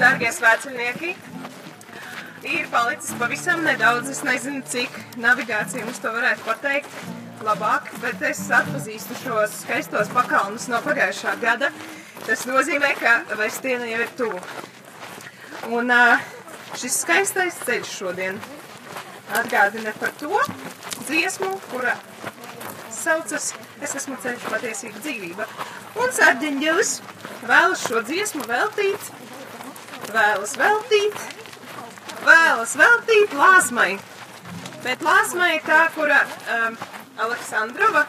Dārgie svētceļnieki, ir palicis pavisam nedaudz, es nezinu, cik navigācija mums to varētu pateikt labāk, bet es atpazīstu šos skaistos pakalnus no pagājušā gada. Tas nozīmē, ka vairs diena jau ir tuvu. Un šis skaistais ceļš šodien atgādina par to dziesmu, kura saucas Es esmu ceļš patiesība dzīvība. Un sārģeņģelis vēlas šo dziesmu veltīt, vēlas veltīt, vēlas veltīt lāsmai. Bet lāsmai ir tā, kura um, Aleksandrova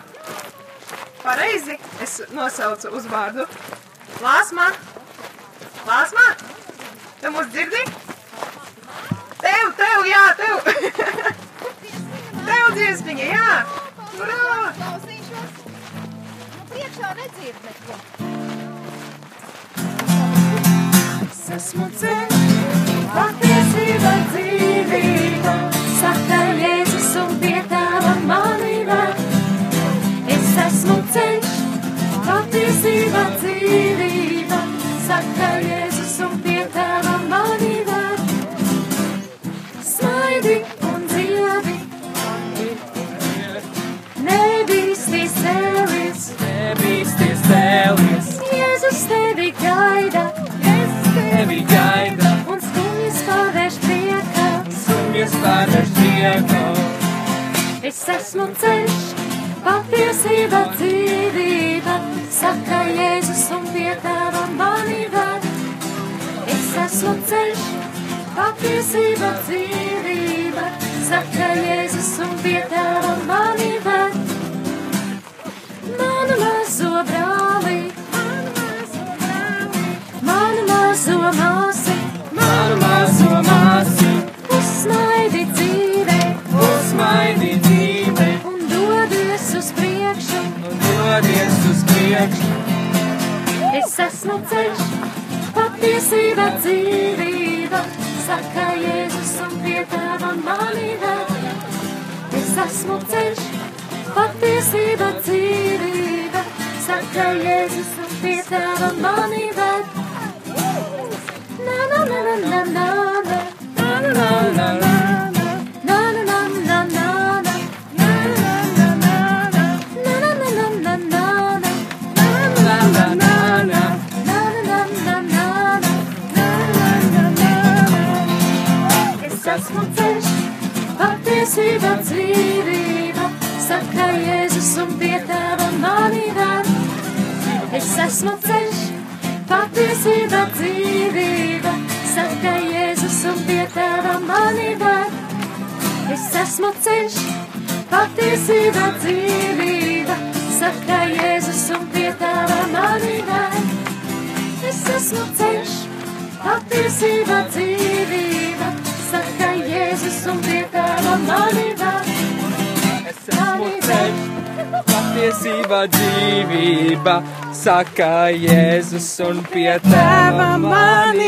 pareizi es nosaucu uzvārdu. Lāsma, lāsma, tu mūs dzirdi? Tev, tev, jā, tev! tev dziesmiņa, jā! Urā! Priekšā nedzird neko. Es pārvērš priekā. Es esmu ceļš, patiesība, dzīvība, saka Jēzus un pie tava manība. Es esmu ceļš, patiesība, dzīvība, saka Jēzus un pie tava manība. Priekšu. un dodies uz priekšu. Es esmu ceļš, patiesība, dzīvība, saka Jēzus un pie tava manība. Es esmu ceļš, patiesība, dzīvība, saka Jēzus un pie tava manība. Ceļš, patiesība, dzīvība, saka Jēzus un pie tava manība. Es esmu ceļš, patiesība, dzīvība, saka Jēzus un pie tava manība. Es esmu ceļš, patiesība, dzīvība, saka Jēzus un pie tava manība. Es esmu ceļš, patiesība, dzīvība, un pie tava manība. Es esmu ceļš, patiesība dzīvība, saka Jēzus un pie tava manība.